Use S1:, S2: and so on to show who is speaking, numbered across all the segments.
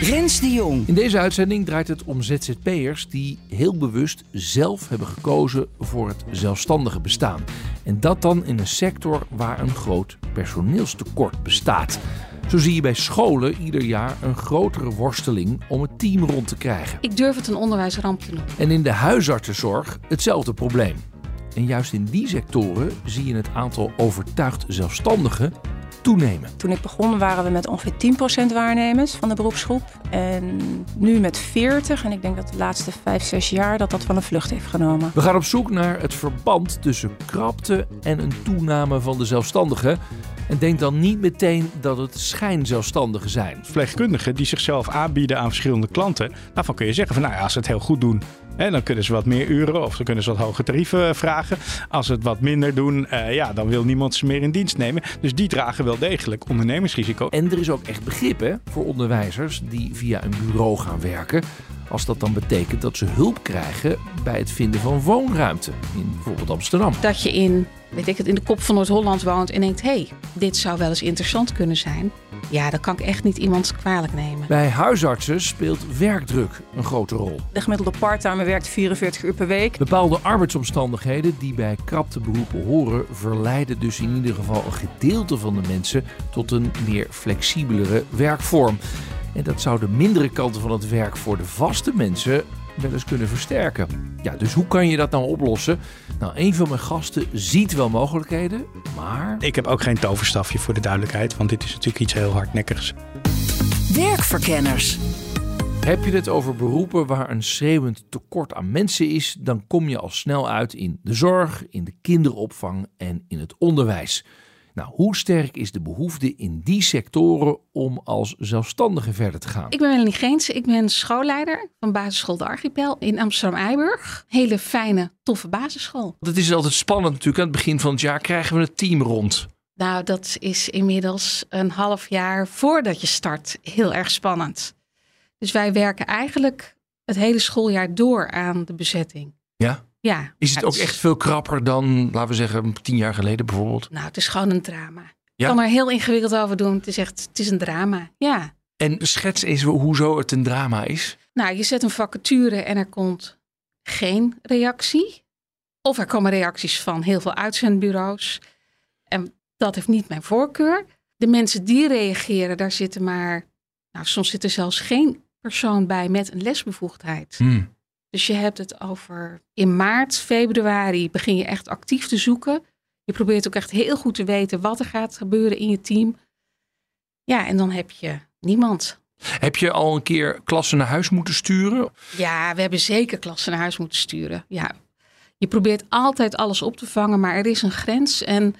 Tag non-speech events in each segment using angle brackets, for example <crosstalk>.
S1: Rens de Jong.
S2: In deze uitzending draait het om ZZP'ers die heel bewust zelf hebben gekozen voor het zelfstandige bestaan. En dat dan in een sector waar een groot personeelstekort bestaat. Zo zie je bij scholen ieder jaar een grotere worsteling om het team rond te krijgen.
S3: Ik durf het een onderwijsramp te noemen.
S2: En in de huisartsenzorg hetzelfde probleem. En juist in die sectoren zie je het aantal overtuigd zelfstandigen toenemen.
S4: Toen ik begon waren we met ongeveer 10% waarnemers van de beroepsgroep. En nu met 40. En ik denk dat de laatste 5, 6 jaar dat dat wel een vlucht heeft genomen.
S2: We gaan op zoek naar het verband tussen krapte en een toename van de zelfstandigen. En denk dan niet meteen dat het schijnzelfstandigen zijn.
S5: Verpleegkundigen die zichzelf aanbieden aan verschillende klanten. Daarvan kun je zeggen van nou ja, als ze het heel goed doen, hè, dan kunnen ze wat meer uren of dan kunnen ze wat hoge tarieven vragen. Als ze het wat minder doen, eh, ja, dan wil niemand ze meer in dienst nemen. Dus die dragen wel degelijk ondernemersrisico.
S2: En er is ook echt begrip hè, voor onderwijzers die via een bureau gaan werken. Als dat dan betekent dat ze hulp krijgen bij het vinden van woonruimte in bijvoorbeeld Amsterdam.
S3: Dat je in, weet ik het, in de kop van Noord-Holland woont en denkt: hé, hey, dit zou wel eens interessant kunnen zijn. Ja, dat kan ik echt niet iemand kwalijk nemen.
S2: Bij huisartsen speelt werkdruk een grote rol.
S4: De gemiddelde parttime werkt 44 uur per week.
S2: Bepaalde arbeidsomstandigheden die bij krapte beroepen horen, verleiden dus in ieder geval een gedeelte van de mensen tot een meer flexibelere werkvorm. En dat zou de mindere kanten van het werk voor de vaste mensen wel eens kunnen versterken. Ja, dus hoe kan je dat nou oplossen? Nou, een van mijn gasten ziet wel mogelijkheden, maar.
S5: Ik heb ook geen toverstafje voor de duidelijkheid, want dit is natuurlijk iets heel hardnekkigs.
S1: Werkverkenners.
S2: Heb je het over beroepen waar een schreeuwend tekort aan mensen is, dan kom je al snel uit in de zorg, in de kinderopvang en in het onderwijs. Nou, hoe sterk is de behoefte in die sectoren om als zelfstandige verder te gaan?
S3: Ik ben Melanie Geens. Ik ben schoolleider van basisschool De Archipel in Amsterdam-Eiburg. Hele fijne, toffe basisschool.
S2: Het is altijd spannend natuurlijk. Aan het begin van het jaar krijgen we het team rond.
S3: Nou, dat is inmiddels een half jaar voordat je start heel erg spannend. Dus wij werken eigenlijk het hele schooljaar door aan de bezetting.
S2: Ja?
S3: Ja.
S2: Is het ook echt veel krapper dan, laten we zeggen, tien jaar geleden bijvoorbeeld?
S3: Nou, het is gewoon een drama. Ik
S2: Ja?
S3: kan er heel ingewikkeld over doen. Het is echt, het is een drama. Ja.
S2: En schets eens hoezo het een drama is.
S3: Nou, je zet een vacature en er komt geen reactie. Of er komen reacties van heel veel uitzendbureaus. En dat heeft niet mijn voorkeur. De mensen die reageren, daar zitten maar... Nou, soms zit er zelfs geen persoon bij met een lesbevoegdheid.
S2: Hmm.
S3: Dus je hebt het over in maart, februari begin je echt actief te zoeken. Je probeert ook echt heel goed te weten wat er gaat gebeuren in je team. Ja, en dan heb je niemand.
S2: Heb je al een keer klassen naar huis moeten sturen?
S3: Ja, we hebben zeker klassen naar huis moeten sturen. Ja, je probeert altijd alles op te vangen, maar er is een grens. En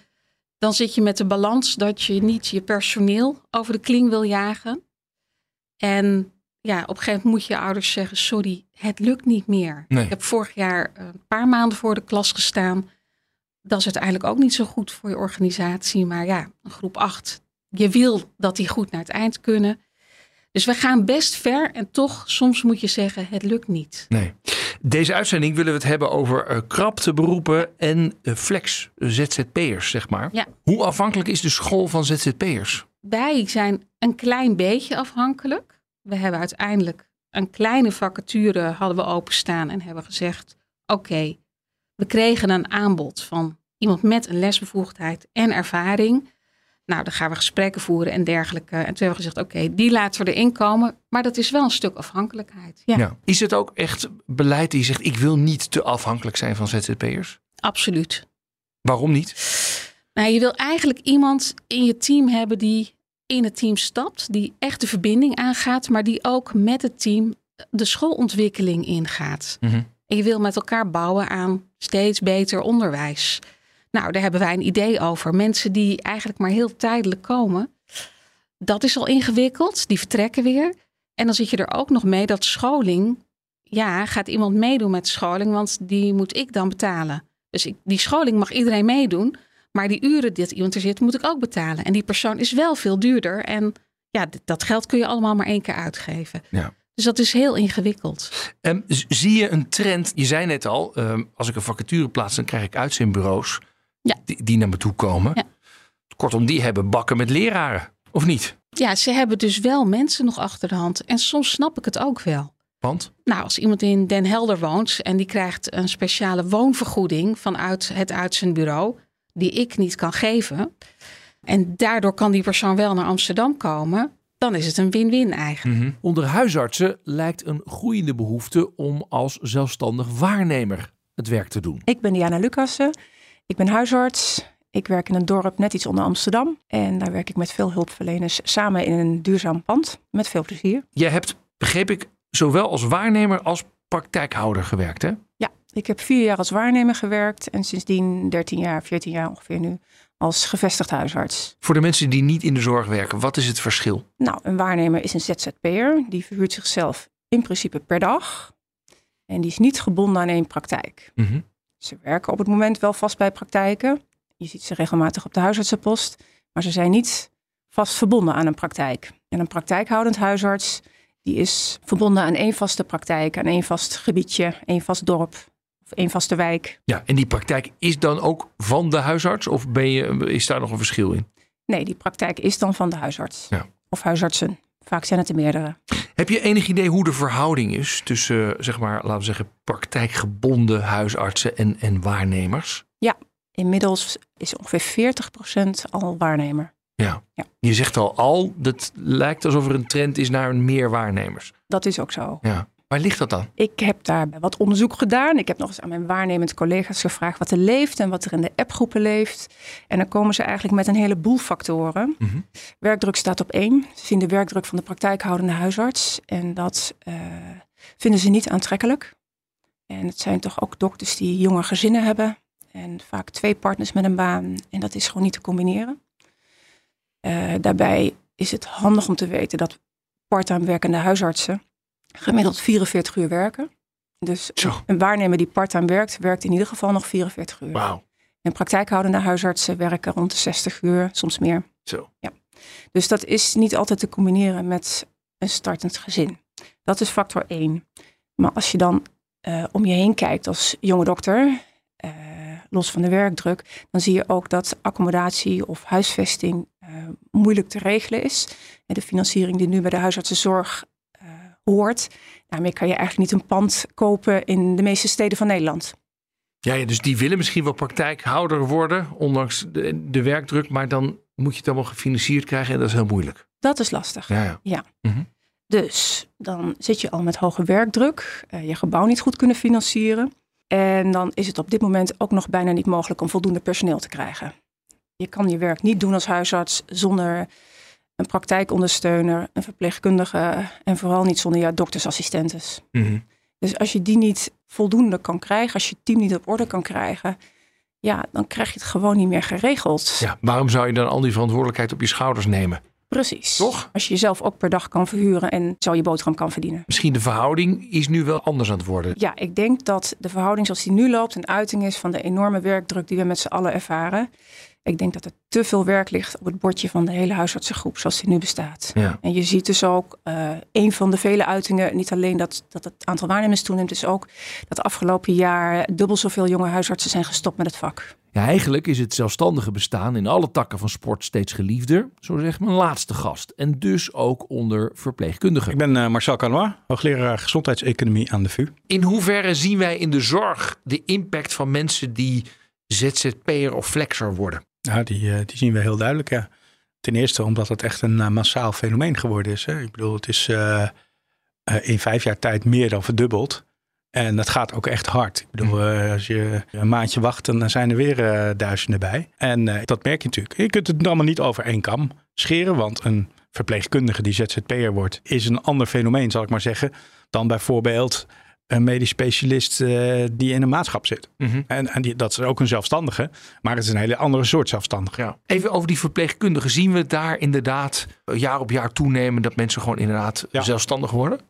S3: dan zit je met de balans dat je niet je personeel over de kling wil jagen. En ja, op een gegeven moment moet je ouders zeggen: Sorry, het lukt niet meer.
S2: Nee.
S3: Ik heb vorig jaar een paar maanden voor de klas gestaan. Dat is uiteindelijk ook niet zo goed voor je organisatie. Maar ja, een groep 8. Je wil dat die goed naar het eind kunnen. Dus we gaan best ver en toch, soms moet je zeggen: het lukt niet.
S2: Nee. Deze uitzending willen we het hebben over eh, krapte beroepen en eh, flex, eh, ZZP'ers, zeg maar.
S3: Ja.
S2: Hoe afhankelijk is de school van ZZP'ers?
S3: Wij zijn een klein beetje afhankelijk. We hebben uiteindelijk een kleine vacature hadden we openstaan en hebben gezegd: oké, we kregen een aanbod van iemand met een lesbevoegdheid en ervaring. Nou, dan gaan we gesprekken voeren en dergelijke. En toen hebben we gezegd: oké, die laten we erin komen. Maar dat is wel een stuk afhankelijkheid. Ja,
S2: Ja. Is het ook echt beleid die zegt: ik wil niet te afhankelijk zijn van ZZP'ers?
S3: absoluut.
S2: Waarom niet?
S3: Nou, je wil eigenlijk iemand in je team hebben die in het team stapt, die echt de verbinding aangaat, maar die ook met het team de schoolontwikkeling ingaat.
S2: Mhm.
S3: En je wil met elkaar bouwen aan steeds beter onderwijs. Nou, daar hebben wij een idee over. Mensen die eigenlijk maar heel tijdelijk komen, dat is al ingewikkeld. Die vertrekken weer. En dan zit je er ook nog mee dat scholing, ja, gaat iemand meedoen met scholing, want die moet ik dan betalen. Dus ik, die scholing mag iedereen meedoen, maar die uren dat iemand er zit, moet ik ook betalen. En die persoon is wel veel duurder. En ja, dat geld kun je allemaal maar één keer uitgeven.
S2: Ja.
S3: Dus dat is heel ingewikkeld.
S2: Z- zie je een trend? Je zei net al, ehm, als ik een vacature plaats, dan krijg ik uitzendbureaus
S3: Ja.
S2: die, die naar me toe komen.
S3: Ja.
S2: Kortom, die hebben bakken met leraren, of niet?
S3: Ja, ze hebben dus wel mensen nog achter de hand. En soms snap ik het ook wel.
S2: Want?
S3: Nou, als iemand in Den Helder woont en die krijgt een speciale woonvergoeding vanuit het uitzendbureau, die ik niet kan geven, en daardoor kan die persoon wel naar Amsterdam komen, dan is het een win-win eigenlijk.
S2: Onder huisartsen lijkt een groeiende behoefte om als zelfstandig waarnemer het werk te doen.
S4: Ik ben Diana Lucassen. Ik ben huisarts. Ik werk in een dorp net iets onder Amsterdam. En daar werk ik met veel hulpverleners samen in een duurzaam pand. Met veel plezier.
S2: Jij hebt, begreep ik, zowel als waarnemer als praktijkhouder gewerkt, hè?
S4: Ik heb vier jaar als waarnemer gewerkt. En sindsdien 13 jaar, 14 jaar ongeveer nu als gevestigd huisarts.
S2: Voor de mensen die niet in de zorg werken, wat is het verschil?
S4: Nou, een waarnemer is een ZZP'er. Die verhuurt zichzelf in principe per dag. En die is niet gebonden aan één praktijk.
S2: Mhm.
S4: Ze werken op het moment wel vast bij praktijken. Je ziet ze regelmatig op de huisartsenpost. Maar ze zijn niet vast verbonden aan een praktijk. En een praktijkhoudend huisarts, die is verbonden aan één vaste praktijk, aan één vast gebiedje, één vast dorp of één vaste wijk.
S2: Ja, en die praktijk is dan ook van de huisarts? Of ben je, is daar nog een verschil in?
S4: Nee, die praktijk is dan van de huisarts.
S2: Ja.
S4: Of huisartsen. Vaak zijn het er meerdere.
S2: Heb je enig idee hoe de verhouding is tussen, zeg maar, laten we zeggen, praktijkgebonden huisartsen en, en waarnemers?
S4: Inmiddels is ongeveer 40% al waarnemer.
S2: Ja.
S4: Ja.
S2: Je zegt al, al, dat lijkt alsof er een trend is naar meer waarnemers.
S4: Dat is ook zo.
S2: Ja. Waar ligt dat dan?
S4: Ik heb daar wat onderzoek gedaan. Ik heb nog eens aan mijn waarnemend collega's gevraagd wat er leeft en wat er in de appgroepen leeft. En dan komen ze eigenlijk met een heleboel factoren.
S2: Mhm.
S4: Werkdruk staat op één. Ze zien de werkdruk van de praktijkhoudende huisarts. En dat eh, vinden ze niet aantrekkelijk. En het zijn toch ook dokters die jonge gezinnen hebben. En vaak twee partners met een baan. En dat is gewoon niet te combineren. Eh, daarbij is het handig om te weten dat parttime werkende huisartsen gemiddeld 44 uur werken. Dus
S2: Zo.
S4: een waarnemer die parttime werkt, werkt in ieder geval nog 44 uur.
S2: Wauw.
S4: En praktijkhoudende huisartsen werken rond de 60 uur, soms meer.
S2: Zo.
S4: Dus dat is niet altijd te combineren met een startend gezin. Dat is factor 1. Maar als je dan eh, om je heen kijkt als jonge dokter, eh, los van de werkdruk, dan zie je ook dat accommodatie of huisvesting eh, moeilijk te regelen is. En de financiering die nu bij de huisartsenzorg hoort, daarmee kan je eigenlijk niet een pand kopen in de meeste steden van Nederland.
S2: Ja, ja, dus die willen misschien wel praktijkhouder worden, ondanks de, de werkdruk, maar dan moet je het allemaal gefinancierd krijgen en dat is heel moeilijk.
S4: Dat is lastig.
S2: Ja, ja.
S4: Dus dan zit je al met hoge werkdruk, eh, je gebouw niet goed kunnen financieren. En dan is het op dit moment ook nog bijna niet mogelijk om voldoende personeel te krijgen. Je kan je werk niet doen als huisarts zonder een praktijkondersteuner, een verpleegkundige en vooral niet zonder ja, doktersassistentes.
S2: Mhm.
S4: Dus als je die niet voldoende kan krijgen, als je het team niet op orde kan krijgen, ja, dan krijg je het gewoon niet meer geregeld.
S2: ja. Waarom zou je dan al die verantwoordelijkheid op je schouders nemen?
S4: Precies.
S2: Toch?
S4: Als je jezelf ook per dag kan verhuren en zo je boterham kan verdienen.
S2: Misschien de verhouding is nu wel anders aan het worden.
S4: Ja, ik denk dat de verhouding zoals die nu loopt een uiting is van de enorme werkdruk die we met z'n allen ervaren. Ik denk dat er te veel werk ligt op het bordje van de hele huisartsengroep zoals die nu bestaat.
S2: Ja.
S4: En je ziet dus ook eh, een van de vele uitingen, niet alleen dat, dat het aantal waarnemers toeneemt, is ook dat afgelopen jaar dubbel zoveel jonge huisartsen zijn gestopt met het vak.
S2: Ja, eigenlijk is het zelfstandige bestaan in alle takken van sport steeds geliefder. Zo zegt mijn laatste gast. En dus ook onder verpleegkundigen.
S5: Ik ben eh, Marcel Canois, hoogleraar gezondheidseconomie aan de VU.
S2: In hoeverre zien wij in de zorg de impact van mensen die ZZP'er of flexer worden?
S5: Ja, die, eh, die zien we heel duidelijk, ja. Ten eerste omdat het echt een eh, massaal fenomeen geworden is. Hè. Ik bedoel, het is eh, in vijf jaar tijd meer dan verdubbeld. En dat gaat ook echt hard. Ik bedoel, eh, als je een maandje wacht, dan zijn er weer duizenden bij. En dat merk je natuurlijk. Je kunt het allemaal niet over één kam scheren, want een verpleegkundige die ZZP'er wordt, is een ander fenomeen, zal ik maar zeggen, dan bijvoorbeeld een medisch specialist eh, die in een maatschap zit.
S2: Mhm.
S5: En, en die, dat is ook een zelfstandige, maar het is een hele andere soort zelfstandige.
S2: Ja. Even over die verpleegkundigen. Zien we daar inderdaad eh, jaar op jaar toenemen dat mensen gewoon inderdaad
S5: Ja.
S2: zelfstandig worden?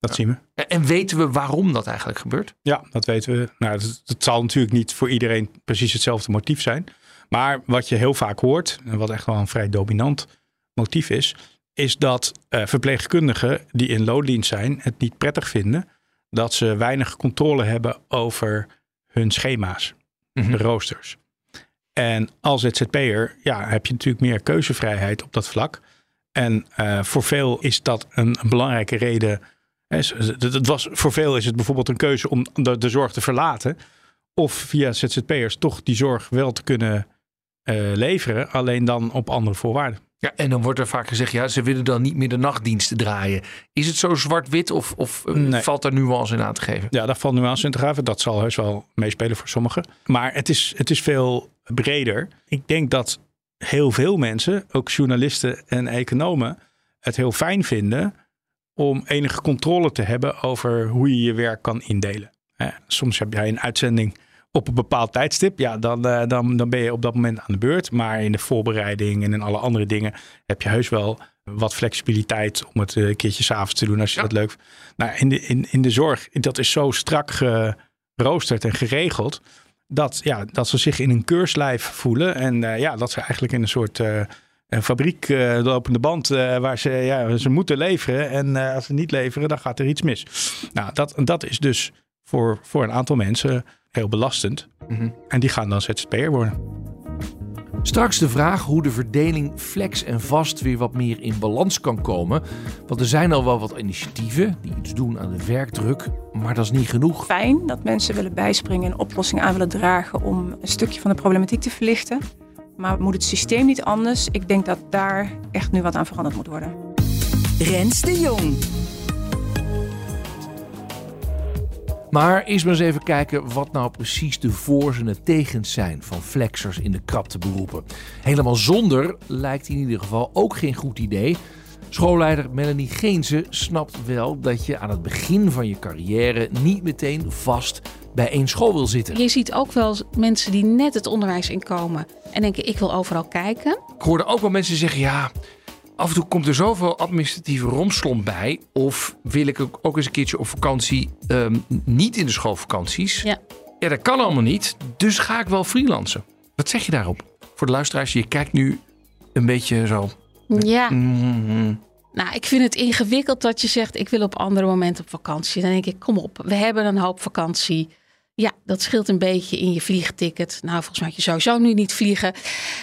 S5: Dat zien we.
S2: En- En weten we waarom dat eigenlijk gebeurt?
S5: Ja, dat weten we. Nou, het, het zal natuurlijk niet voor iedereen precies hetzelfde motief zijn. Maar wat je heel vaak hoort, en wat echt wel een vrij dominant motief is, is dat eh, verpleegkundigen die in loondienst zijn het niet prettig vinden dat ze weinig controle hebben over hun schema's, de roosters. En als ZZP'er ja, heb je natuurlijk meer keuzevrijheid op dat vlak. En eh, voor veel is dat een, een belangrijke reden. Z- Het was, voor veel is het bijvoorbeeld een keuze om de, de zorg te verlaten. Of via ZZP'ers toch die zorg wel te kunnen eh, leveren. Alleen dan op andere voorwaarden.
S2: Ja, en dan wordt er vaak gezegd, ja, ze willen dan niet meer de nachtdiensten draaien. Is het zo zwart-wit of, of eh,
S5: Nee.
S2: valt daar nuance in aan te geven?
S5: Ja, daar valt nuance in te graven. Dat zal heus wel meespelen voor sommigen. Maar het is, het is veel breder. Ik denk dat heel veel mensen, ook journalisten en economen, het heel fijn vinden om enige controle te hebben over hoe je je werk kan indelen. Soms heb jij een uitzending op een bepaald tijdstip. Ja, dan, eh, dan, dan ben je op dat moment aan de beurt. Maar in de voorbereiding en in alle andere dingen heb je heus wel wat flexibiliteit om het eh, een keertje s'avonds te doen als je
S2: Ja.
S5: dat leuk vindt. Nou, in de, in, in de zorg, dat is zo strak geroosterd en geregeld. Dat, ja, dat ze zich in een keurslijf voelen. En eh, ja, dat ze eigenlijk in een soort een fabriek eh, lopende band waar ze, ja, ze moeten leveren. En als ze niet leveren, dan gaat er iets mis. Nou, dat, dat is dus voor, voor een aantal mensen heel belastend.
S2: Mhm.
S5: En die gaan dan ZZP'er worden.
S2: Straks de vraag hoe de verdeling flex en vast weer wat meer in balans kan komen. Want er zijn al wel wat initiatieven die iets doen aan de werkdruk, maar dat is niet genoeg.
S4: Fijn dat mensen willen bijspringen en oplossingen aan willen dragen om een stukje van de problematiek te verlichten. Maar moet het systeem niet anders? Ik denk dat daar echt nu wat aan veranderd moet worden.
S1: Rens de Jong.
S2: Maar eerst maar eens even kijken wat nou precies de voor's en de tegens zijn van flexers in de krapte beroepen. Helemaal zonder lijkt in ieder geval ook geen goed idee. Schoolleider Melanie Geense snapt wel dat je aan het begin van je carrière niet meteen vast bij één school wil zitten.
S3: Je ziet ook wel mensen die net het onderwijs inkomen en denken ik wil overal kijken.
S2: Ik hoorde ook wel mensen zeggen, ja, af en toe komt er zoveel administratieve romslomp bij. Of wil ik ook eens een keertje op vakantie, ehm, niet in de schoolvakanties.
S3: Ja.
S2: ja, dat kan allemaal niet, dus ga ik wel freelancen. Wat zeg je daarop? Voor de luisteraars, je kijkt nu een beetje zo.
S3: Ja,
S2: Mhm.
S3: nou ik vind het ingewikkeld dat je zegt ik wil op andere momenten op vakantie. Dan denk ik kom op, we hebben een hoop vakantie. Ja, dat scheelt een beetje in je vliegticket. Nou, volgens mij had je sowieso nu niet vliegen.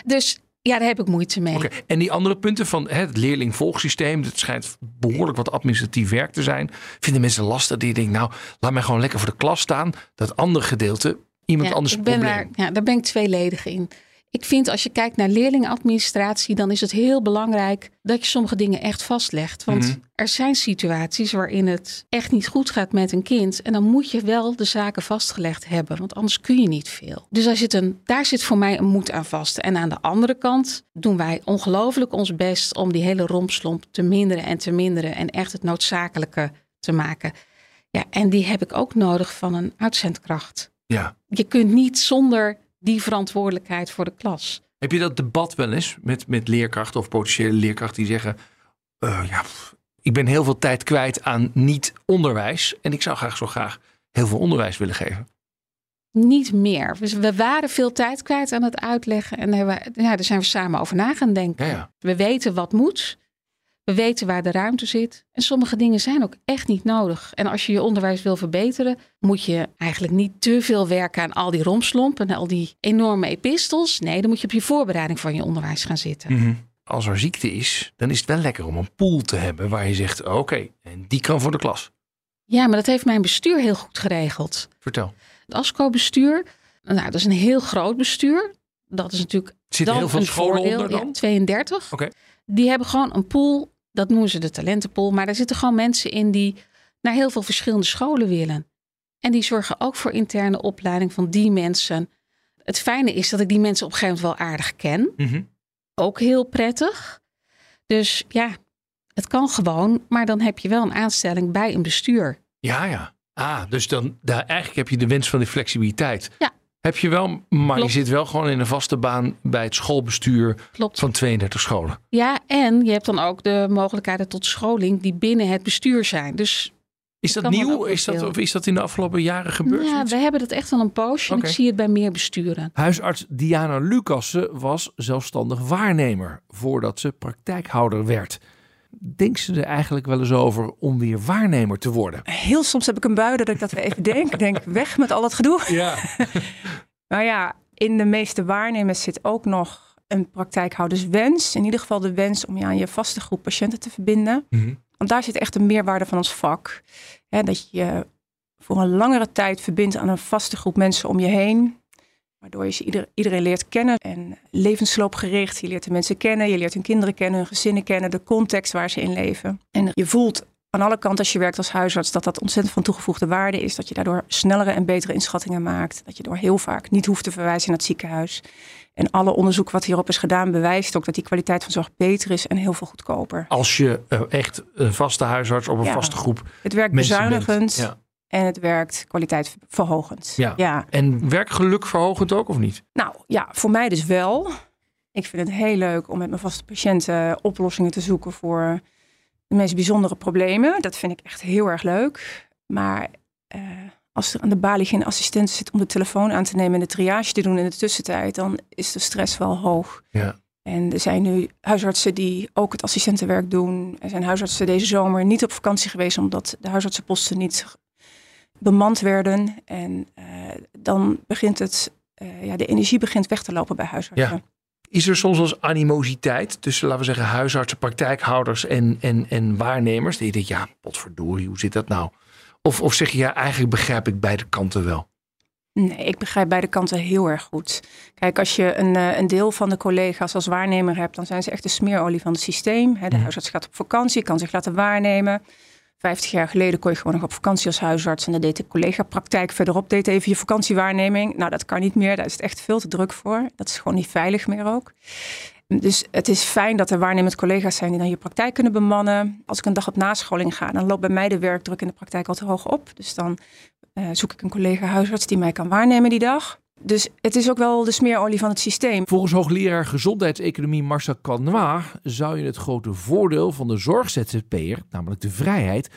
S3: Dus ja, daar heb ik moeite mee.
S2: Oké, En die andere punten van het leerlingvolgsysteem, dat schijnt behoorlijk wat administratief werk te zijn. Vinden mensen lastig die denken, nou, laat mij gewoon lekker voor de klas staan. Dat andere gedeelte, iemand
S3: Ja,
S2: anders
S3: ik ben
S2: probleem.
S3: daar, ja, daar ben ik tweeledig in. Ik vind als je kijkt naar leerlingadministratie, dan is het heel belangrijk dat je sommige dingen echt vastlegt. Want
S2: Mhm.
S3: er zijn situaties waarin het echt niet goed gaat met een kind. En dan moet je wel de zaken vastgelegd hebben, want anders kun je niet veel. Dus daar zit, een, daar zit voor mij een moed aan vast. En aan de andere kant doen wij ongelooflijk ons best om die hele rompslomp te minderen en te minderen. En echt het noodzakelijke te maken. Ja, en die heb ik ook nodig van een uitzendkracht
S2: Ja.
S3: je kunt niet zonder die verantwoordelijkheid voor de klas.
S2: Heb je dat debat wel eens met, met leerkrachten of potentiële leerkrachten die zeggen: eh, ja, pff, ik ben heel veel tijd kwijt aan niet-onderwijs en ik zou graag zo graag heel veel onderwijs willen geven?
S3: Niet meer. Dus we waren veel tijd kwijt aan het uitleggen. En daar, hebben ja, daar zijn we samen over na gaan denken.
S2: Ja, ja.
S3: We weten wat moet. We weten waar de ruimte zit. En sommige dingen zijn ook echt niet nodig. En als je je onderwijs wil verbeteren, moet je eigenlijk niet te veel werken aan al die romslomp en al die enorme epistels. Nee, dan moet je op je voorbereiding van je onderwijs gaan zitten.
S2: Mhm. Als er ziekte is, dan is het wel lekker om een pool te hebben waar je zegt: oké, en die kan voor de klas.
S3: Ja, maar dat heeft mijn bestuur heel goed geregeld.
S2: Vertel.
S3: Het ASCO-bestuur, nou, dat is een heel groot bestuur. Dat is natuurlijk
S2: Zitten
S3: dan
S2: heel veel
S3: een
S2: scholen onder dan?
S3: Ja, 32.
S2: Oké.
S3: Die hebben gewoon een pool, dat noemen ze de talentenpool. Maar daar zitten gewoon mensen in die naar heel veel verschillende scholen willen. En die zorgen ook voor interne opleiding van die mensen. Het fijne is dat ik die mensen op een gegeven moment wel aardig ken.
S2: Mhm.
S3: Ook heel prettig. Dus ja, het kan gewoon, maar dan heb je wel een aanstelling bij een bestuur.
S2: Ja, ja. Ah, dus dan daar, eigenlijk heb je de wens van die flexibiliteit.
S3: Ja.
S2: Heb je wel, maar
S3: Klopt.
S2: je zit wel gewoon in een vaste baan bij het schoolbestuur
S3: Klopt.
S2: van 32 scholen.
S3: Ja, en je hebt dan ook de mogelijkheden tot scholing die binnen het bestuur zijn. Dus
S2: Is dat nieuw? Is dat, of is dat in de afgelopen jaren gebeurd?
S3: ja, we hebben dat echt al een poosje. En ik zie het bij meer besturen.
S2: Huisarts Diana Lucassen was zelfstandig waarnemer voordat ze praktijkhouder werd. Denkt ze er eigenlijk wel eens over om weer waarnemer te worden?
S4: Heel soms heb ik een bui dat ik dat weer even denk. Ik Denk weg met al dat gedoe.
S2: Ja. <laughs>
S4: Nou ja, in de meeste waarnemers zit ook nog een praktijkhouderswens. In ieder geval de wens om je aan je vaste groep patiënten te verbinden.
S2: Mhm.
S4: Want daar zit echt de meerwaarde van ons vak. Hè, dat je je voor een langere tijd verbindt aan een vaste groep mensen om je heen. Waardoor je ieder, iedereen leert kennen. En levensloopgericht. Je leert de mensen kennen. Je leert hun kinderen kennen, hun gezinnen kennen. De context waar ze in leven. En je voelt aan alle kanten als je werkt als huisarts dat dat ontzettend van toegevoegde waarde is. Dat je daardoor snellere en betere inschattingen maakt. Dat je door heel vaak niet hoeft te verwijzen naar het ziekenhuis. En alle onderzoek wat hierop is gedaan bewijst ook dat die kwaliteit van zorg beter is en heel veel goedkoper.
S2: Als je eh, echt een vaste huisarts op een
S4: Ja.
S2: vaste groep
S4: Het werkt bezuinigend
S2: Ja.
S4: En het werkt kwaliteit verhogend.
S2: Ja.
S4: ja.
S2: En werkgeluk verhogend ook of niet?
S4: Nou ja, voor mij dus wel. Ik vind het heel leuk om met mijn vaste patiënten oplossingen te zoeken voor de meest bijzondere problemen. Dat vind ik echt heel erg leuk. Maar eh, als er aan de balie geen assistent zit om de telefoon aan te nemen en de triage te doen in de tussentijd, dan is de stress wel hoog.
S2: Ja.
S4: En er zijn nu huisartsen die ook het assistentenwerk doen. Er zijn huisartsen deze zomer niet op vakantie geweest omdat de huisartsenposten niet bemand werden. En eh, dan begint het, eh, ja, de energie begint weg te lopen bij huisartsen.
S2: Ja. Is er soms als animositeit tussen, laten we zeggen, huisartsen, praktijkhouders en, en, en waarnemers? Dat je denkt, ja, potverdorie, hoe zit dat nou? Of, of zeg je, ja, eigenlijk begrijp ik beide kanten wel.
S4: Nee, ik begrijp beide kanten heel erg goed. Kijk, als je een, eh, een deel van de collega's als waarnemer hebt, dan zijn ze echt de smeerolie van het systeem. De
S2: Mhm.
S4: huisarts gaat op vakantie, kan zich laten waarnemen. Vijftig jaar geleden kon je gewoon nog op vakantie als huisarts. En dan deed de collega-praktijk verderop, deed even je vakantiewaarneming. Nou, dat kan niet meer. Daar is het echt veel te druk voor. Dat is gewoon niet veilig meer ook. Dus het is fijn dat er waarnemend collega's zijn die dan je praktijk kunnen bemannen. Als ik een dag op nascholing ga, dan loopt bij mij de werkdruk in de praktijk al te hoog op. Dus dan eh, zoek ik een collega huisarts die mij kan waarnemen die dag. Dus het is ook wel de smeerolie van het systeem.
S2: Volgens hoogleraar gezondheidseconomie Marcel Canois zou je het grote voordeel van de zorg-ZZP'er, namelijk de vrijheid,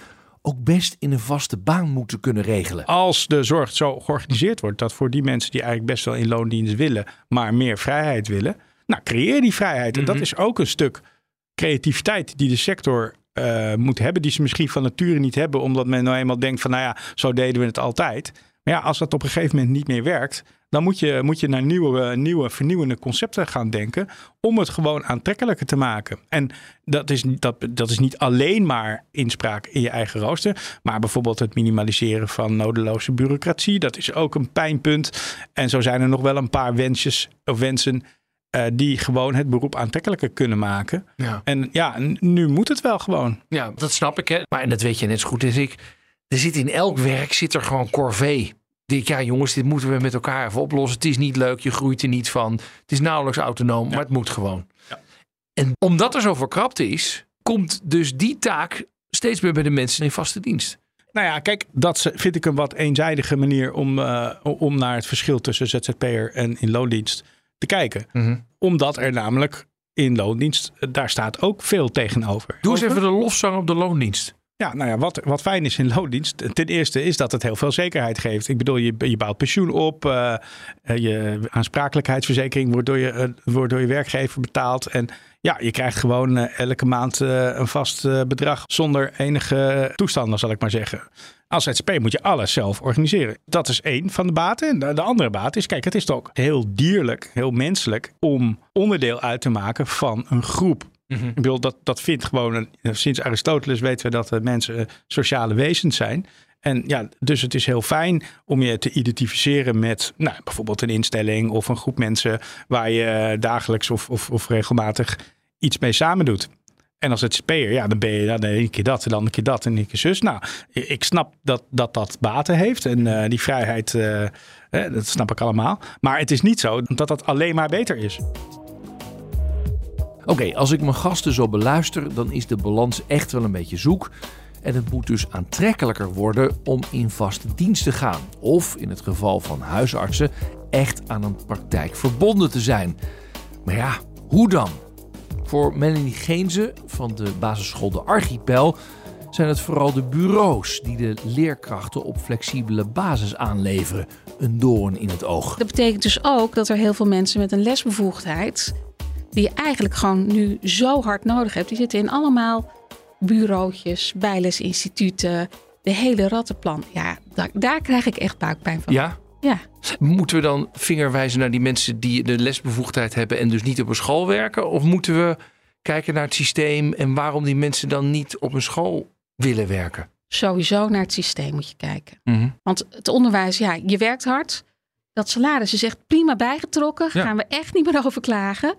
S2: ook best in een vaste baan moeten kunnen regelen.
S5: Als de zorg zo georganiseerd wordt dat voor die mensen die eigenlijk best wel in loondienst willen, maar meer vrijheid willen, nou creëer die vrijheid. En dat
S2: Mhm.
S5: is ook een stuk creativiteit die de sector eh, moet hebben, die ze misschien van nature niet hebben, omdat men nou eenmaal denkt van nou ja, zo deden we het altijd. Maar ja, als dat op een gegeven moment niet meer werkt, dan moet je, moet je naar nieuwe, nieuwe, vernieuwende concepten gaan denken om het gewoon aantrekkelijker te maken. En dat is, dat, dat is niet alleen maar inspraak in je eigen rooster, maar bijvoorbeeld het minimaliseren van nodeloze bureaucratie. Dat is ook een pijnpunt. En zo zijn er nog wel een paar wensjes of wensen eh, die gewoon het beroep aantrekkelijker kunnen maken.
S2: Ja.
S5: En ja, nu moet het wel gewoon.
S2: Ja, dat snap ik. Hè. Maar en dat weet je net zo goed als ik. Er zit in elk werk zit er gewoon corvée. Die ik, ja jongens, dit moeten we met elkaar even oplossen. Het is niet leuk, je groeit er niet van. Het is nauwelijks autonoom, maar het moet gewoon.
S5: Ja.
S2: En omdat er zoveel krapte is, komt dus die taak steeds meer bij de mensen in vaste dienst.
S5: Nou ja, kijk, dat vind ik een wat eenzijdige manier om, eh, om naar het verschil tussen ZZP'er en in loondienst te kijken. Omdat er namelijk in loondienst, eh, daar staat ook veel tegenover.
S2: Doe eens even de lofzang op de loondienst.
S5: Ja, nou ja, wat, wat fijn is in loondienst. Ten eerste is dat het heel veel zekerheid geeft. Ik bedoel, je, je bouwt pensioen op. eh, eh, je aansprakelijkheidsverzekering wordt door, je, eh, wordt door je werkgever betaald. En ja, je krijgt gewoon elke maand een vast bedrag zonder enige toestanden, zal ik maar zeggen. Als ZZP moet je alles zelf organiseren. Dat is één van de baten. En de, de andere baat is, kijk, het is toch heel dierlijk, heel menselijk om onderdeel uit te maken van een groep. Ik bedoel, dat, dat vindt gewoon, sinds Aristoteles weten we dat mensen eh, sociale wezens zijn. En ja, dus het is heel fijn om je te identificeren met nou, bijvoorbeeld een instelling of een groep mensen waar je eh, dagelijks of, of, of regelmatig iets mee samen doet. En als ZZP'er, ja, dan ben je dan een keer dat, en dan een keer dat en een keer zus. Nou, ik snap dat dat, dat baten heeft en uh, die vrijheid, dat snap ik allemaal. Maar het is niet zo dat dat alleen maar beter is.
S2: Oké, als ik mijn gasten zo beluister, dan is de balans echt wel een beetje zoek. En het moet dus aantrekkelijker worden om in vaste dienst te gaan. Of in het geval van huisartsen echt aan een praktijk verbonden te zijn. Maar ja, hoe dan? Voor Melanie Geenze van de basisschool De Archipel zijn het vooral de bureaus die de leerkrachten op flexibele basis aanleveren. Een doorn in het oog.
S3: Dat betekent dus ook dat er heel veel mensen met een lesbevoegdheid, die je eigenlijk gewoon nu zo hard nodig hebt, die zitten in allemaal bureautjes, bijlesinstituten, de hele rattenplan. Ja, daar, daar krijg ik echt buikpijn van.
S2: Ja?
S3: Ja.
S2: Moeten we dan vingerwijzen naar die mensen die de lesbevoegdheid hebben en dus niet op een school werken? Of moeten we kijken naar het systeem en waarom die mensen dan niet op een school willen werken?
S3: Sowieso naar het systeem moet je kijken.
S2: Mhm.
S3: Want het onderwijs, ja, je werkt hard. Dat salaris is echt prima bijgetrokken.
S2: Ja.
S3: Gaan we echt niet meer over klagen.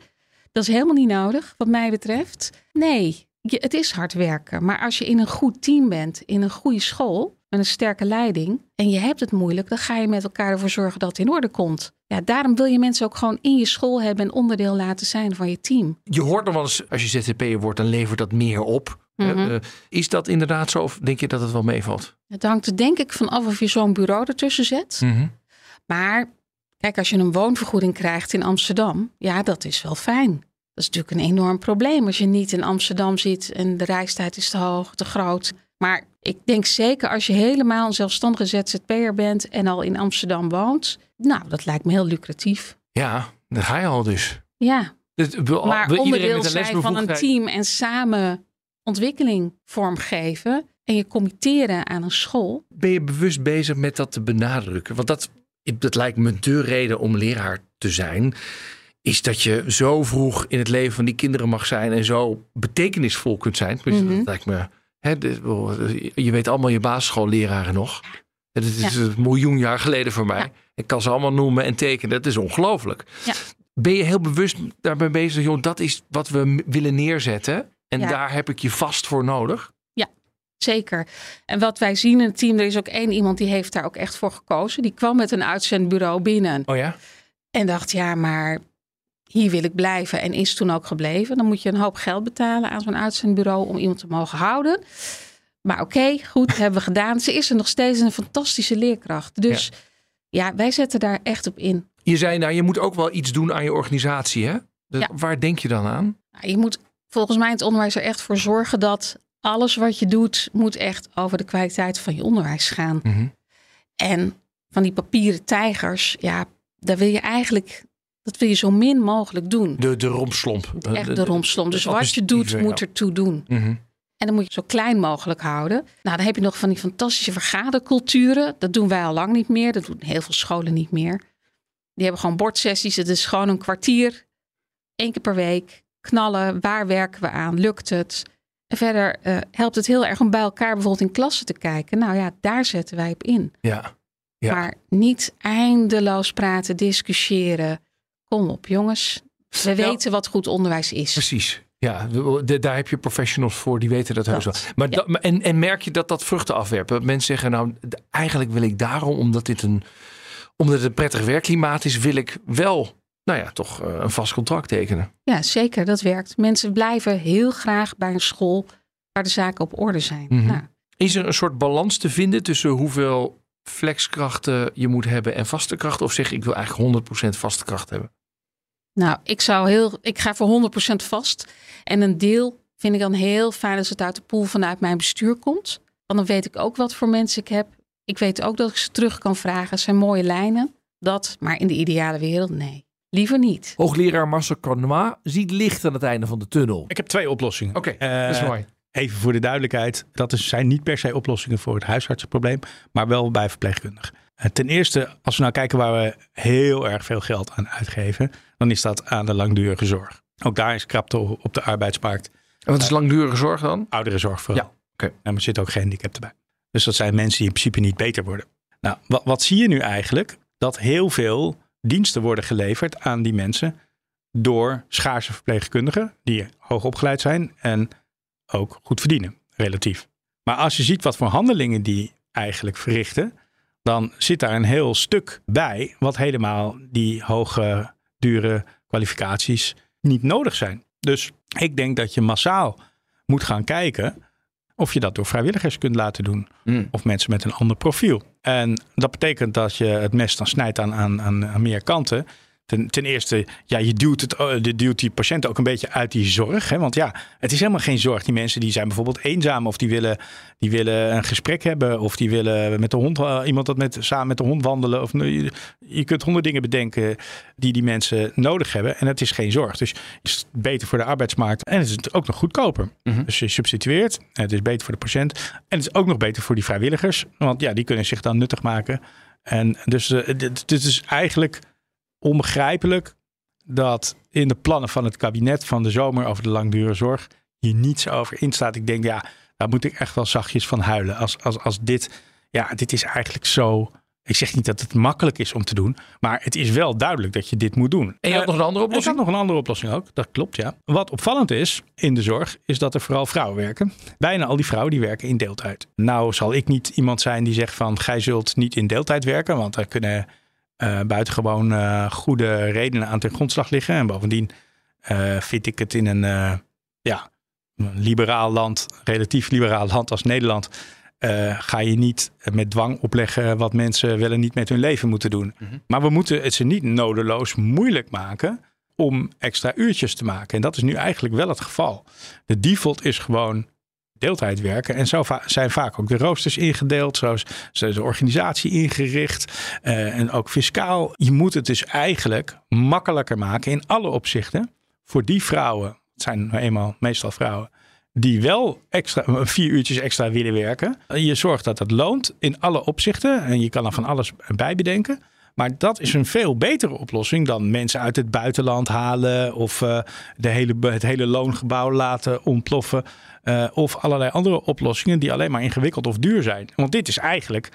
S3: Dat is helemaal niet nodig, wat mij betreft. Nee, je, het is hard werken. Maar als je in een goed team bent, in een goede school, met een sterke leiding, en je hebt het moeilijk, dan ga je met elkaar ervoor zorgen dat het in orde komt. Ja, daarom wil je mensen ook gewoon in je school hebben en onderdeel laten zijn van je team.
S2: Je hoort nog wel eens, als je ZZP'er wordt, dan levert dat meer op.
S3: Mhm.
S2: Eh, is dat inderdaad zo of denk je dat het wel meevalt?
S3: Het hangt er denk ik van af of je zo'n bureau ertussen zet.
S2: Mhm.
S3: Maar kijk, als je een woonvergoeding krijgt in Amsterdam, ja, dat is wel fijn. Dat is natuurlijk een enorm probleem als je niet in Amsterdam zit en de reistijd is te hoog, te groot. Maar ik denk zeker als je helemaal een zelfstandige ZZP'er bent en al in Amsterdam woont, nou, dat lijkt me heel lucratief.
S2: Ja, daar ga je al dus.
S3: Ja,
S2: Dus wil,
S3: maar
S2: iedereen
S3: onderdeel zijn van een team en samen ontwikkeling vormgeven en je committeren aan een school.
S2: Ben je bewust bezig met dat te benadrukken? Want dat, dat lijkt me de reden om leraar te zijn. Is dat je zo vroeg in het leven van die kinderen mag zijn en zo betekenisvol kunt zijn. Dus
S3: Mhm.
S2: Dat lijkt me. Hè, de- je weet allemaal je basisschoolleraren nog. Het is
S3: Ja.
S2: een miljoen jaar geleden voor mij.
S3: Ja.
S2: Ik kan ze allemaal noemen en tekenen. Dat is ongelooflijk.
S3: Ja.
S2: Ben je heel bewust daarbij bezig? Joh, dat is wat we willen neerzetten. En
S3: Ja.
S2: daar heb ik je vast voor nodig.
S3: Zeker. En wat wij zien in het team, er is ook één iemand die heeft daar ook echt voor gekozen. Die kwam met een uitzendbureau binnen
S2: Oh ja?
S3: en dacht, ja, maar hier wil ik blijven. En is toen ook gebleven. Dan moet je een hoop geld betalen aan zo'n uitzendbureau om iemand te mogen houden. Maar oké, goed, <laughs> hebben we gedaan. Ze is er nog steeds een fantastische leerkracht. Dus ja, wij zetten daar echt op in.
S2: Je zei, nou, je moet ook wel iets doen aan je organisatie, hè? Dus
S3: Ja.
S2: Waar denk je dan aan?
S3: Nou, Je moet volgens mij in het onderwijs er echt voor zorgen dat alles wat je doet, moet echt over de kwaliteit van je onderwijs gaan.
S2: Mhm.
S3: En van die papieren tijgers, ja, daar wil je eigenlijk, dat wil je zo min mogelijk doen.
S2: De, de rompslomp.
S3: Echt de rompslomp. Dus wat je doet, moet ertoe doen.
S2: Mhm.
S3: En dan moet je het zo klein mogelijk houden. Nou, dan heb je nog van die fantastische vergaderculturen. Dat doen wij al lang niet meer. Dat doen heel veel scholen niet meer. Die hebben gewoon bordsessies. Het is gewoon een kwartier, één keer per week. Knallen, waar werken we aan? Lukt het? En verder eh, helpt het heel erg om bij elkaar bijvoorbeeld in klassen te kijken. Nou ja, daar zetten wij op in.
S2: Ja. Ja.
S3: Maar niet eindeloos praten, discussiëren. Kom op, jongens. We
S2: Ja.
S3: weten wat goed onderwijs is.
S2: Precies. Ja, de- daar heb je professionals voor, die weten dat heus wel.
S3: Dat,
S2: Maar
S3: ja.
S2: dat- maar- en, en merk je dat dat vruchten afwerpen? Dat mensen zeggen, nou, eigenlijk wil ik daarom, omdat dit een, omdat het een prettig werkklimaat is, wil ik wel, nou ja, toch eh, een vast contract tekenen.
S3: Ja, zeker. Dat werkt. Mensen blijven heel graag bij een school waar de zaken op orde zijn.
S2: Mhm.
S3: Nou,
S2: Is er een soort balans te vinden tussen hoeveel flexkrachten je moet hebben en vaste krachten? Of zeg ik wil eigenlijk 100% vaste kracht hebben?
S3: Nou, ik zou heel, ik ga voor 100% vast. En een deel vind ik dan heel fijn als het uit de pool vanuit mijn bestuur komt. Want dan weet ik ook wat voor mensen ik heb. Ik weet ook dat ik ze terug kan vragen. Het zijn mooie lijnen. Dat, maar in de ideale wereld, nee. Liever niet.
S2: Hoogleraar Marcel Cornois ziet licht aan het einde van de tunnel.
S5: Ik heb twee oplossingen.
S2: Oké,
S5: Eh,
S2: dat is mooi.
S5: Even voor de duidelijkheid, dat is, zijn niet per se oplossingen voor het huisartsenprobleem, maar wel bij verpleegkundigen. Eh, Ten eerste, als we nou kijken waar we heel erg veel geld aan uitgeven, dan is dat aan de langdurige zorg. Ook daar is krapte op de arbeidsmarkt.
S2: En wat is langdurige zorg dan?
S5: Ouderenzorg vooral.
S2: Ja, oké.
S5: En er zitten ook gehandicapten bij. Dus dat zijn mensen die in principe niet beter worden. Nou, wat, wat zie je nu eigenlijk? Dat heel veel diensten worden geleverd aan die mensen door schaarse verpleegkundigen die hoog opgeleid zijn en ook goed verdienen, relatief. Maar als je ziet wat voor handelingen die eigenlijk verrichten, dan zit daar een heel stuk bij wat helemaal die hoge, dure kwalificaties niet nodig zijn. Dus ik denk dat je massaal moet gaan kijken of je dat door vrijwilligers kunt laten doen.
S2: Mm.
S5: Of mensen met een ander profiel. En dat betekent dat je het mes dan snijdt aan, aan, aan, aan meer kanten. Ten, ten eerste, ja, je duwt, het, eh, je duwt die patiënt ook een beetje uit die zorg. Hè? Want ja, het is helemaal geen zorg. Die mensen die zijn bijvoorbeeld eenzaam of die willen, die willen een gesprek hebben. Of die willen met de hond, eh, iemand dat met, samen met de hond wandelen. Of, je, je kunt honderd dingen bedenken die die mensen nodig hebben. En het is geen zorg. Dus het is beter voor de arbeidsmarkt. En het is ook nog goedkoper.
S2: Mhm.
S5: Dus je substitueert. Het is beter voor de patiënt. En het is ook nog beter voor die vrijwilligers. Want ja, die kunnen zich dan nuttig maken. En dus dit, dit is eigenlijk onbegrijpelijk dat in de plannen van het kabinet van de zomer over de langdurige zorg hier niets over in staat. Ik denk, ja, daar moet ik echt wel zachtjes van huilen. Als, als, als dit, ja, dit is eigenlijk zo. Ik zeg niet dat het makkelijk is om te doen, maar het is wel duidelijk dat je dit moet doen.
S2: En je had
S5: Eh,
S2: nog een andere
S5: er
S2: oplossing?
S5: staat nog een andere oplossing ook. Dat klopt, ja. Wat opvallend is in de zorg, is dat er vooral vrouwen werken. Bijna al die vrouwen die werken in deeltijd. Nou zal ik niet iemand zijn die zegt van... gij zult niet in deeltijd werken, want er kunnen eh, buitengewoon eh, goede redenen aan ten grondslag liggen. En bovendien eh, vind ik het in een, ja, liberaal land, relatief liberaal land als Nederland... ga je niet met dwang opleggen wat mensen wel en niet met hun leven moeten doen. Maar we moeten het ze niet nodeloos moeilijk maken om extra uurtjes te maken. En dat is nu eigenlijk wel het geval. De default is gewoon deeltijd werken. En zo zijn vaak ook de roosters ingedeeld. Zo is de organisatie ingericht. eh, en ook fiscaal. Je moet het dus eigenlijk makkelijker maken in alle opzichten. Voor die vrouwen, het zijn nou eenmaal meestal vrouwen... die wel extra, vier uurtjes extra willen werken. Je zorgt dat het loont in alle opzichten. En je kan er van alles bij bedenken. Maar dat is een veel betere oplossing dan mensen uit het buitenland halen of eh, de hele, het hele loongebouw laten ontploffen. eh, of allerlei andere oplossingen die alleen maar ingewikkeld of duur zijn. Want dit is eigenlijk,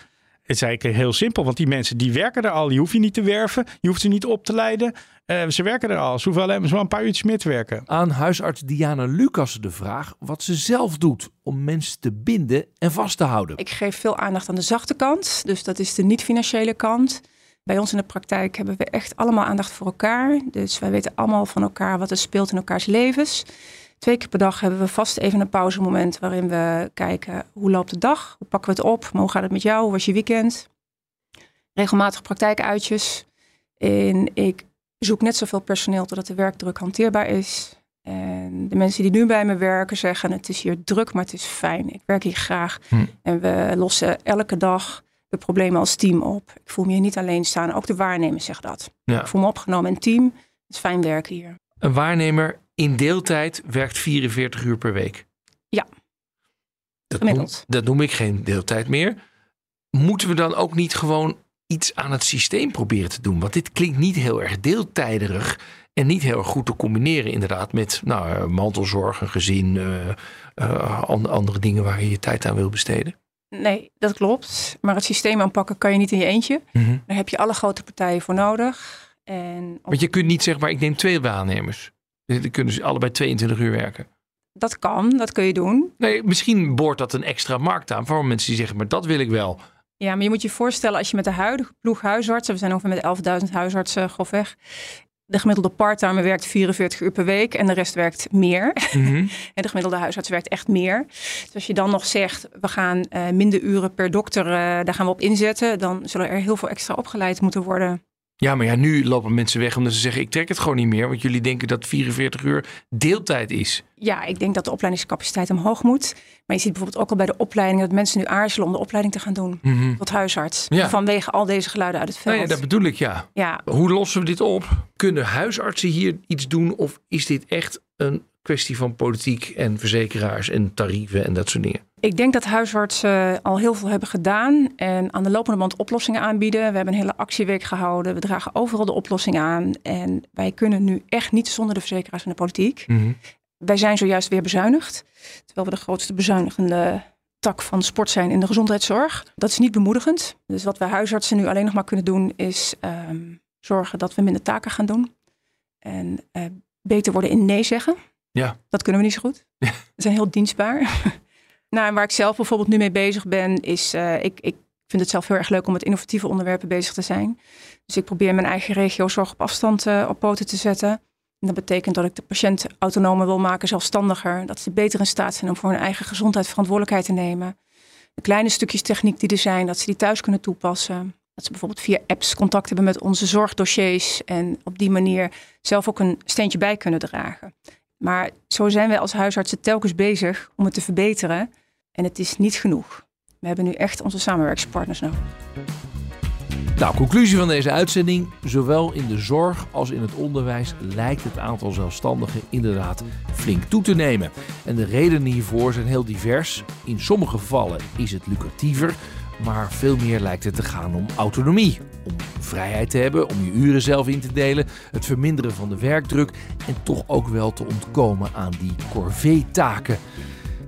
S5: het is eigenlijk heel simpel. Want die mensen die werken er al, die hoef je niet te werven. Je hoeft ze niet op te leiden. Eh, ze werken er al. Ze hoeven alleen maar een paar uurtjes meer te werken.
S2: Aan huisarts Diana Lucas de vraag wat ze zelf doet om mensen te binden en vast te houden.
S4: Ik geef veel aandacht aan de zachte kant, dus dat is de niet-financiële kant. Bij ons in de praktijk hebben we echt allemaal aandacht voor elkaar. Dus wij weten allemaal van elkaar wat er speelt in elkaars levens. Twee keer per dag hebben we vast even een pauzemoment waarin we kijken hoe loopt de dag, hoe pakken we het op, maar hoe gaat het met jou, hoe was je weekend. Regelmatig praktijkuitjes. En ik zoek net zoveel personeel totdat de werkdruk hanteerbaar is. En de mensen die nu bij me werken zeggen: Het is hier druk, maar het is fijn. Ik werk hier graag.
S2: Hm.
S4: En we lossen elke dag de problemen als team op. Ik voel me hier niet alleen staan. Ook de waarnemers zeggen dat.
S2: Ja.
S4: Ik voel me opgenomen in team. Het is fijn werken hier.
S2: Een waarnemer in deeltijd werkt 44 uur per week.
S4: Ja.
S2: Dat noem, dat noem ik geen deeltijd meer. Moeten we dan ook niet gewoon iets aan het systeem proberen te doen? Want dit klinkt niet heel erg deeltijderig en niet heel erg goed te combineren inderdaad met nou, eh, mantelzorg, een gezin, eh, eh, an- andere dingen waar je je tijd aan wil besteden.
S4: Nee, dat klopt. Maar het systeem aanpakken kan je niet in je eentje. Daar heb je alle grote partijen voor nodig. En op-
S2: Want je kunt niet zeggen, maar ik neem twee waarnemers. Dan kunnen ze allebei 22 uur werken.
S4: dat kan, dat kun je doen.
S2: Nee, misschien boort dat een extra markt aan voor mensen die zeggen, maar dat wil ik wel.
S4: Ja, maar je moet je voorstellen als je met de huidige ploeg huisartsen, we zijn ongeveer met 11.000 huisartsen grofweg. De gemiddelde parttimer werkt 44 uur per week en de rest werkt meer.
S2: Mhm. <laughs>
S4: En de gemiddelde huisarts werkt echt meer. Dus als je dan nog zegt, we gaan eh, minder uren per dokter, eh, daar gaan we op inzetten, dan zullen er heel veel extra opgeleid moeten worden.
S2: Ja, maar ja, nu lopen mensen weg omdat ze zeggen: ik trek het gewoon niet meer. Want jullie denken dat 44 uur deeltijd is.
S4: Ja, ik denk dat de opleidingscapaciteit omhoog moet. Maar je ziet bijvoorbeeld ook al bij de opleiding dat mensen nu aarzelen om de opleiding te gaan doen tot huisarts.
S2: Ja.
S4: Vanwege al deze geluiden uit het veld.
S2: Nou ja, dat bedoel ik ja.
S4: ja,
S2: Hoe lossen we dit op? Kunnen huisartsen hier iets doen? Of is dit echt een kwestie van politiek en verzekeraars en tarieven en dat soort dingen?
S4: Ik denk dat huisartsen al heel veel hebben gedaan en aan de lopende band oplossingen aanbieden. We hebben een hele actieweek gehouden. We dragen overal de oplossingen aan. En wij kunnen nu echt niet zonder de verzekeraars en de politiek. Wij zijn zojuist weer bezuinigd. Terwijl we de grootste bezuinigende tak van sport zijn in de gezondheidszorg. Dat is niet bemoedigend. Dus wat wij huisartsen nu alleen nog maar kunnen doen is ehm, zorgen dat we minder taken gaan doen. En eh, beter worden in nee zeggen.
S2: Ja.
S4: Dat kunnen we niet zo goed. <laughs> We zijn heel dienstbaar. <laughs> nou, en waar ik zelf bijvoorbeeld nu mee bezig ben, is uh, ik, ik vind het zelf heel erg leuk om met innovatieve onderwerpen bezig te zijn. Dus ik probeer mijn eigen regio zorg op afstand uh, op poten te zetten. En dat betekent dat ik de patiënt autonomer wil maken, zelfstandiger. Dat ze beter in staat zijn om voor hun eigen gezondheid verantwoordelijkheid te nemen. De kleine stukjes techniek die er zijn, dat ze die thuis kunnen toepassen. Dat ze bijvoorbeeld via apps contact hebben met onze zorgdossiers en op die manier zelf ook een steentje bij kunnen dragen. Maar zo zijn wij als huisartsen telkens bezig om het te verbeteren. En het is niet genoeg. We hebben nu echt onze samenwerkspartners nodig.
S2: Nou, conclusie van deze uitzending. Zowel in de zorg als in het onderwijs lijkt het aantal zelfstandigen inderdaad flink toe te nemen. En de redenen hiervoor zijn heel divers. In sommige gevallen is het lucratiever, maar veel meer lijkt het te gaan om autonomie. Om vrijheid te hebben, om je uren zelf in te delen, het verminderen van de werkdruk en toch ook wel te ontkomen aan die corvée-taken.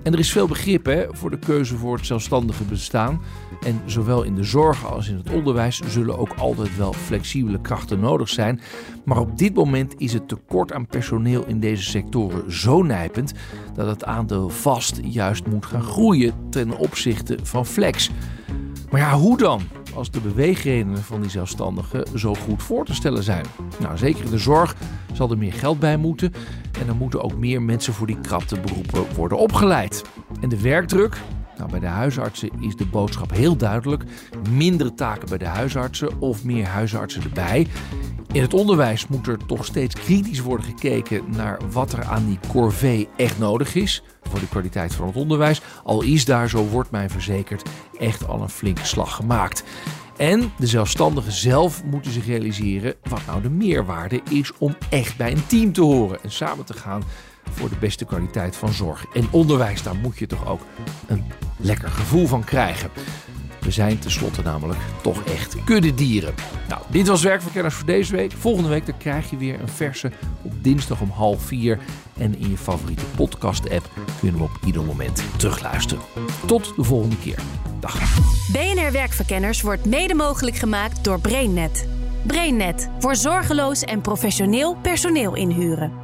S2: En er is veel begrip hè, voor de keuze voor het zelfstandige bestaan. En zowel in de zorg als in het onderwijs zullen ook altijd wel flexibele krachten nodig zijn. Maar op dit moment is het tekort aan personeel in deze sectoren zo nijpend dat het aandeel vast juist moet gaan groeien ten opzichte van flex. Maar ja, hoe dan? Als de beweegredenen van die zelfstandigen zo goed voor te stellen zijn. Nou, zeker in de zorg zal er meer geld bij moeten. En er moeten ook meer mensen voor die krapte beroepen worden opgeleid. En de werkdruk, nou, bij de huisartsen is de boodschap heel duidelijk. Mindere taken bij de huisartsen of meer huisartsen erbij. In het onderwijs moet er toch steeds kritisch worden gekeken naar wat er aan die corvée echt nodig is voor de kwaliteit van het onderwijs. Al is daar, zo wordt mij verzekerd, echt al een flinke slag gemaakt. En de zelfstandigen zelf moeten zich realiseren wat nou de meerwaarde is om echt bij een team te horen en samen te gaan voor de beste kwaliteit van zorg en onderwijs. Daar moet je toch ook een lekker gevoel van krijgen. We zijn tenslotte namelijk toch echt kuddedieren. Nou, dit was Werkverkenners voor deze week. Volgende week dan krijg je weer een verse op dinsdag om half vier. En in je favoriete podcast-app kun je hem op ieder moment terugluisteren. Tot de volgende keer. Dag.
S6: BNR Werkverkenners wordt mede mogelijk gemaakt door BrainNet. BrainNet voor zorgeloos en professioneel personeel inhuren.